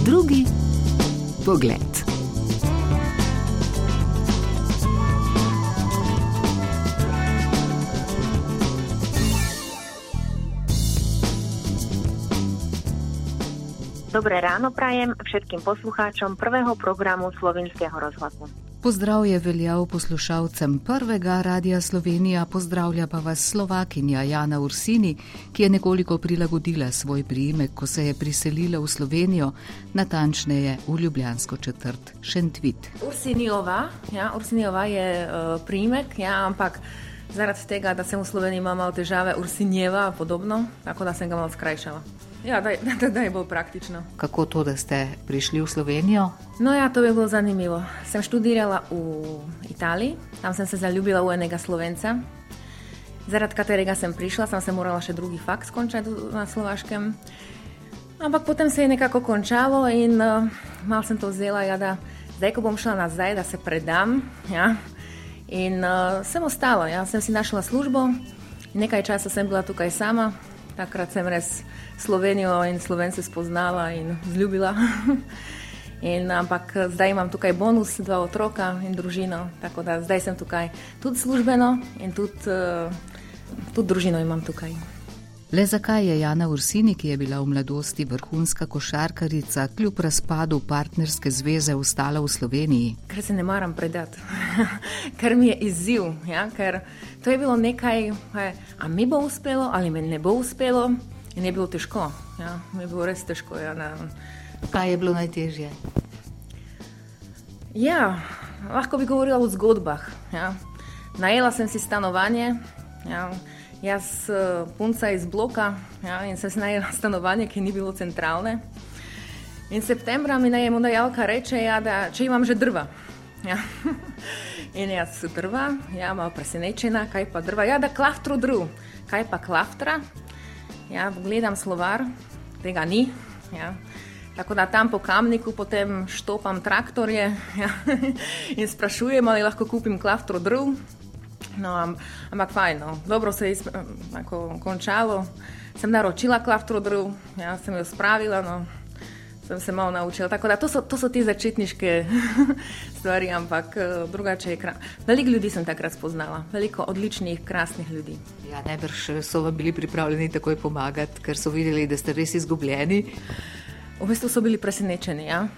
Drugi pogled. Dobré ráno prajem všetkým poslucháčom prvého programu Slovenského rozhlasu. Pozdrav je veljal poslušalcem prvega Radia Slovenija, pozdravlja pa vas Slovakinja Jana Ursini, ki je nekoliko prilagodila svoj priimek, ko se je priselila v Slovenijo, natančneje v Ljubljansko četrt Šentvit. Ursinijova, ja, Ursinijova je uh, priimek, ja, ampak zaradi tega, da sem v Sloveniji imela malo težave, Ursinjeva podobno, tako da sem ga malo skrajšala. Ja, da, da, da je bolj praktično. Kako to, da ste prišli v Slovenijo? No, ja, to je bilo zanimivo. Sem študirala v Italiji, tam sem se zaljubila v enega slovenca, zaradi katerega sem prišla, sem se morala še drugi faks končati na slovaškem. Ampak potem se je nekako končalo in uh, malo sem to vzela, ja, da zdaj, ko bom šla nazaj, da se predam. Ja, in uh, sem ostala, ja, sem si našla službo, nekaj časa sem bila tukaj sama, takrat sem res. Slovenijo in Slovence spoznala in zljubila. In, ampak zdaj imam tukaj bonus, dva otroka in družino, tako da zdaj sem tukaj tudi službeno in tudi, uh, tudi družino imam tukaj. Le zakaj je Jana Ursini, ki je bila v mladosti vrhunska košarkarica, kljub razpadu partnerske zveze ostala v Sloveniji? Ker se ne maram predati, ker mi je izziv, ja? ker to je bilo nekaj, a mi bo uspelo ali mi ne bo uspelo. In je bilo težko, ja, je bilo res težko. Ja, Kaj je bilo najtežje? Ja, lahko bi govorila o zgodbah. Ja. Najela sem si stanovanje, ja. Jaz eh, punca iz bloka ja, in sem si najela stanovanje, ki ni bilo centralne. In septembra mi najemodajalka reče, ja, da če imam že drva. Ja. In jaz drva, ja, malo presenečena, kaj pa drva. Ja, da klaftro drv, kaj pa klaftra. Ja, gledam slovar, tega ni. Ja. Tako da tam po kamniku potem štopam traktorje ja, in sprašujem, ali lahko kupim klaftro drv. No, ampak fajn, no. dobro se je končalo. Sem naročila klaftro drv, ja, sem jo spravila. No sem se malo naučila. Tako da to so, to so te začetniške stvari, ampak eh, drugače je krasno. Veliko ljudi sem takrat spoznala, veliko odličnih, krasnih ljudi. Ja, najbrž so vam bili pripravljeni takoj pomagati, ker so videli, da ste res izgubljeni. V bistvu so bili presenečeni. Ja?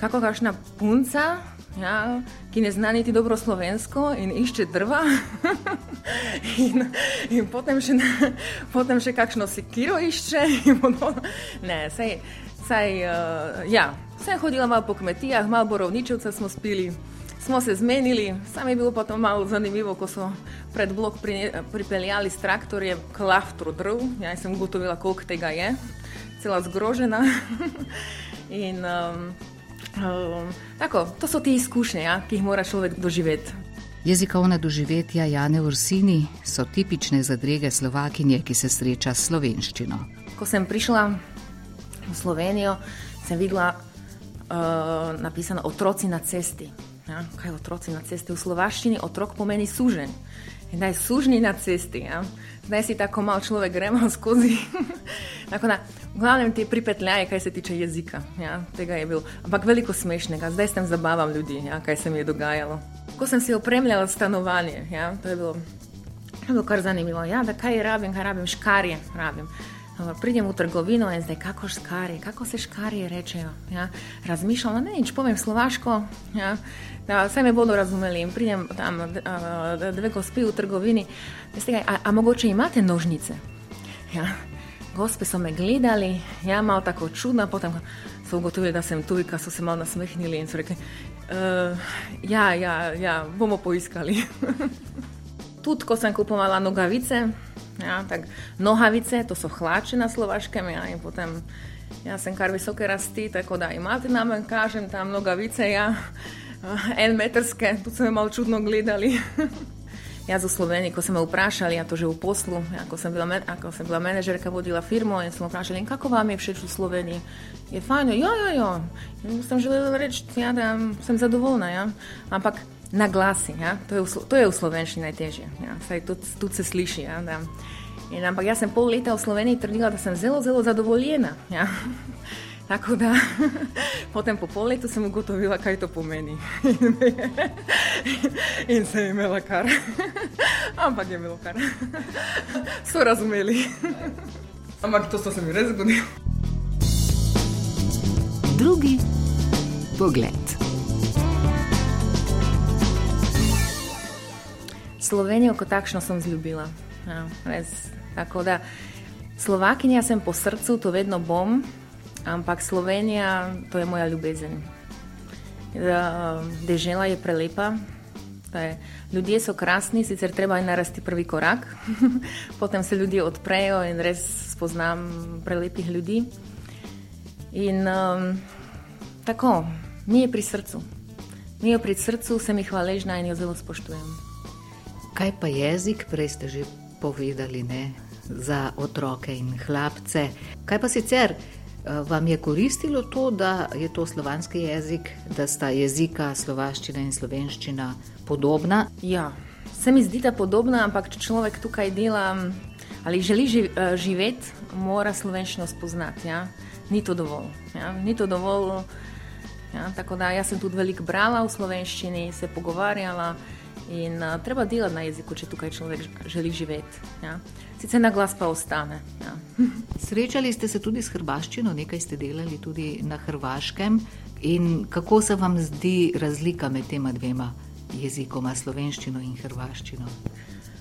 Kako kakšna punca, ja, ki ne zna niti dobro slovensko in išče drva, in, in potem, še, potem še kakšno sekiro išče. Ne, sej, saj, uh, ja, sem hodila malo po kmetijah, malo borovničevca smo spili, smo se zmenili, sam je bilo pa to malo zanimivo, ko so pred blok pri, pripeljali s traktorjem klaftro drv, ja sem ugotovila, koliko tega je, cela zgrožena. In, um, um, tako, to so te izkušnje, ja, ki jih mora človek doživeti. Jezikovna doživetja Jane Ursini so tipične zadrege slovakinje, ki se sreča s slovenščino. Ko sem prišla v Slovenijo, sem videla uh, napisano otroci na cesti. Ja, kaj je otroci na cesti? V slovaščini otrok pomeni sužen. Da je sužni na cesti. Ja. Zdaj si tako malo človek gremo skozi. tako da, v glavnem ti pripetljaje, kaj se tiče jezika. Ja, tega je bilo. Ampak veliko smešnega. Zdaj s tem zabavam ljudi, ja, kaj se mi je dogajalo. Ko sem si opremljala stanovanje, ja, to je bilo, je bilo kar zanimivo. Ja, da kaj rabim, kaj rabim, škarje rabim. Pridem v trgovino in zdaj kako škarje, kako se škarje rečejo. Ja? Razmišljam, no, ne nič, povem slovaško, ja? da vse me bodo razumeli. In pridem tam, dve gospe v trgovini, veste, a, a mogoče imate nožnice. Ja? Gospe so me gledali, ja, malo tako čudno, potem so ugotovili, da sem tujka, so se malo nasmehnili in so rekli, uh, ja, ja, ja, bomo poiskali. Tudi, ko sem kupovala nogavice, Ja, tak, nohavice, to so hlače na slovaškem, ja, in potem ja, sem kar visoke rasti, tako da imate namen, kažem tam nogavice, ja, en metrske, tu so me malo čudno gledali. Jaz v Sloveniji, ko so me vprašali, ja to že v poslu, ja, ko, sem bila, ko sem bila menedžerka, vodila firmo in so me vprašali, kako vam je všeč v Sloveniji. Je fajn, ja, ja, ja. In sem želela reči, ja, da sem zadovoljna, ja. ampak na glasi. Ja? To, je v, to je v slovenščini najtežje. Ja? Saj tudi, tudi se sliši. Ja? In, ampak jaz sem pol leta v Sloveniji trdila, da sem zelo, zelo zadovoljena. Ja? Tako da potem po pol letu sem ugotovila, kaj to pomeni. In sem imela kar. Ampak je bilo kar. So razumeli. Ampak to se mi res zgodilo. Drugi pogled. Slovenijo kot takšno sem zljubila. Ja, res. Tako da Slovakinja sem po srcu, to vedno bom, ampak Slovenija, to je moja ljubezen. Dežela je prelepa, je, ljudje so krasni, sicer treba je narediti prvi korak, potem se ljudje odprejo in res spoznam prelepih ljudi. In um, tako, mi je pri srcu. Mi je pri srcu, sem jih hvaležna in jo zelo spoštujem. Kaj pa jezik, prej ste že povedali, ne? za otroke in hlapce. Kaj pa sicer? Eh, vam je koristilo to, da je to slovanski jezik, da sta jezika slovaščina in slovenščina podobna? Ja, se mi zdi, da je podobna, ampak če človek tukaj dela ali želi eh, živeti, mora slovenščino spoznati. Ja? Ni to dovolj. Ja? Ni to dovolj. Ja? Tako da jaz sem tudi veliko brala v slovenščini, se pogovarjala. In uh, treba delati na jeziku, če tukaj človek želi živeti. Ja. Sicer na glas pa ostane. Ja. Srečali ste se tudi s hrvaščino, nekaj ste delali tudi na hrvaškem. In kako se vam zdi razlika med tema dvema jezikoma, slovenščino in hrvaščino?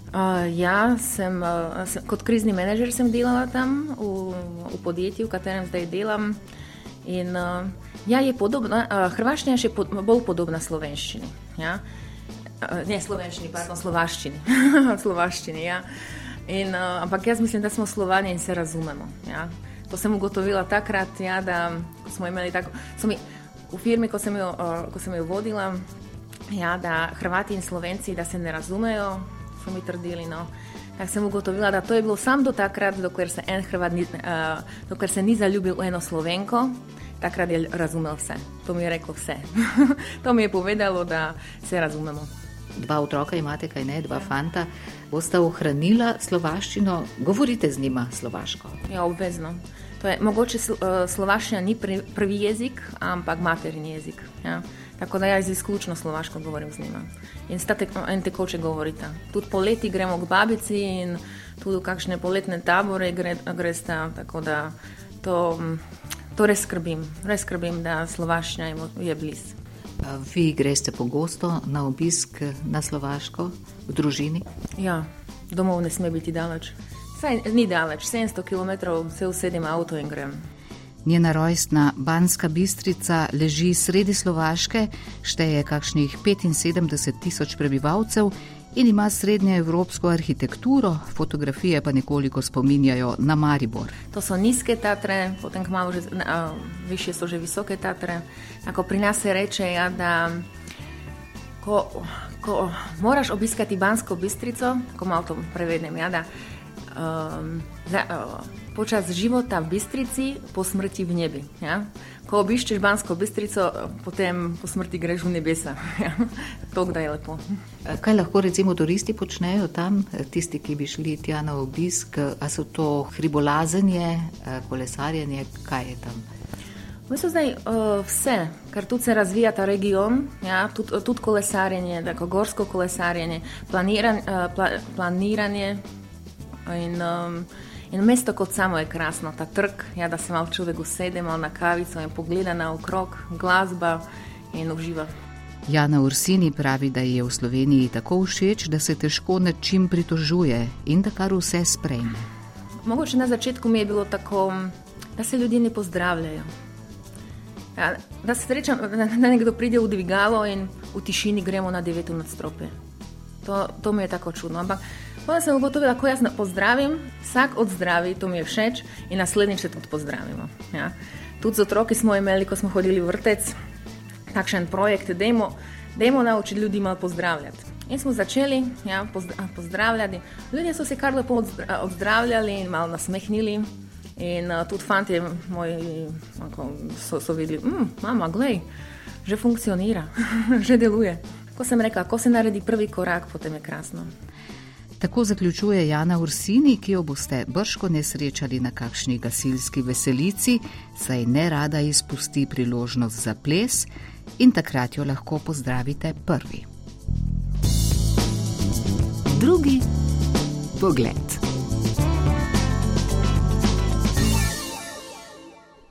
Uh, ja, sem, uh, sem, kot krizni menedžer sem delala tam v, v podjetju, v katerem zdaj delam. In, uh, ja, je podobna, uh, hrvaščina je še pod, bolj podobna slovenščini. Ja. Uh, Eh, ne slovenščini, pardon, slovaščini. slovaščini ja. in, uh, ampak jaz mislim, da smo slovani in se razumemo. Ja. To sem ugotovila takrat, ja, da smo imeli tako. Mi, v firmi, ko sem, jo, uh, ko sem jo vodila, ja, da Hrvati in Slovenci da se ne razumejo, so mi trdili. No. Tako sem ugotovila, da to je bilo samo do takrat, dokler se en Hrvat ni, uh, dokler se ni zaljubil v eno Slovenko. Takrat je razumel vse. To mi je reklo vse. to mi je povedalo, da se razumemo dva otroka imate, kaj ne, dva fanta, boste ohranila slovaščino, govorite z njima slovaško. Ja, obvezno. Je, mogoče eh, slovaščina ni prvi jezik, ampak materni jezik. Ja. Tako da jaz izključno slovaško govorim z njima. In sta tek, en tekoče govorite. Tudi poleti gremo k babici in tudi v kakšne poletne tabore gre, greste. Tako da to, to res skrbim, res skrbim, da slovaščina je blizu. Vi greste pogosto na obisk na Slovaško, v družini? Ja, domov ne sme biti daleč. Saj ni daleč, 700 km se usedim avto in grem. Njena rojstna Banska Bistrica leži sredi Slovaške, šteje kakšnih 75 tisoč prebivalcev in ima srednjeevropsko arhitekturo, fotografije pa nekoliko spominjajo na Maribor. To so nizke tatre, potem malo že, a, više so že visoke tatre. Tako pri nas se reče, ja, da ko, ko moraš obiskati Bansko Bistrico, ko malo to prevedem, ja, da um, za, uh, počas života v Bistrici, po smrti v nebi. Ja? Ko obiščeš Bansko Bistrico, potem po smrti greš v nebesa. Ja? To, kdaj je lepo. Kaj lahko recimo turisti počnejo tam, tisti, ki bi šli tja na obisk? A so to hribolazenje, kolesarjenje, kaj je tam? Mi smo zdaj uh, vse, kar tu se razvija ta region, ja, tudi tud kolesarjenje, tako gorsko kolesarjenje, planiran, uh, pla, planiranje in um, In mesto kot samo je krasno, ta trg, ja, da se malo človek usede na kavico in pogleda na okrog, glasba in uživa. Jana Ursini pravi, da je v Sloveniji tako všeč, da se težko nad čim pritožuje in da kar vse sprejme. Mogoče na začetku mi je bilo tako, da se ljudje ne pozdravljajo. Ja, da se srečam, da nekdo pride v dvigalo in v tišini gremo na deveto nadstropje. To, to mi je tako čudno. Ampak Potem sem ugotovila, da jaz pozdravim, vsak odzdravi, to mi je všeč in naslednjič se tudi pozdravimo. Ja. Tudi z otroki smo imeli, ko smo hodili v vrtec, takšen projekt, da jim naučiti ljudi malo pozdravljati. In smo začeli ja, pozdravljati. Ljudje so se kar lepo odzdravljali in malo nasmehnili. In uh, tudi fanti moji so, so videli, da mm, mama, glej, že funkcionira, že deluje. Ko sem rekla, ko se naredi prvi korak, potem je krasno. Tako zaključuje Jana Ursini, ki jo boste brško nesrečali na kakšni gasilski veselici, saj ne rada izpusti priložnost za ples in takrat jo lahko pozdravite prvi. Drugi pogled.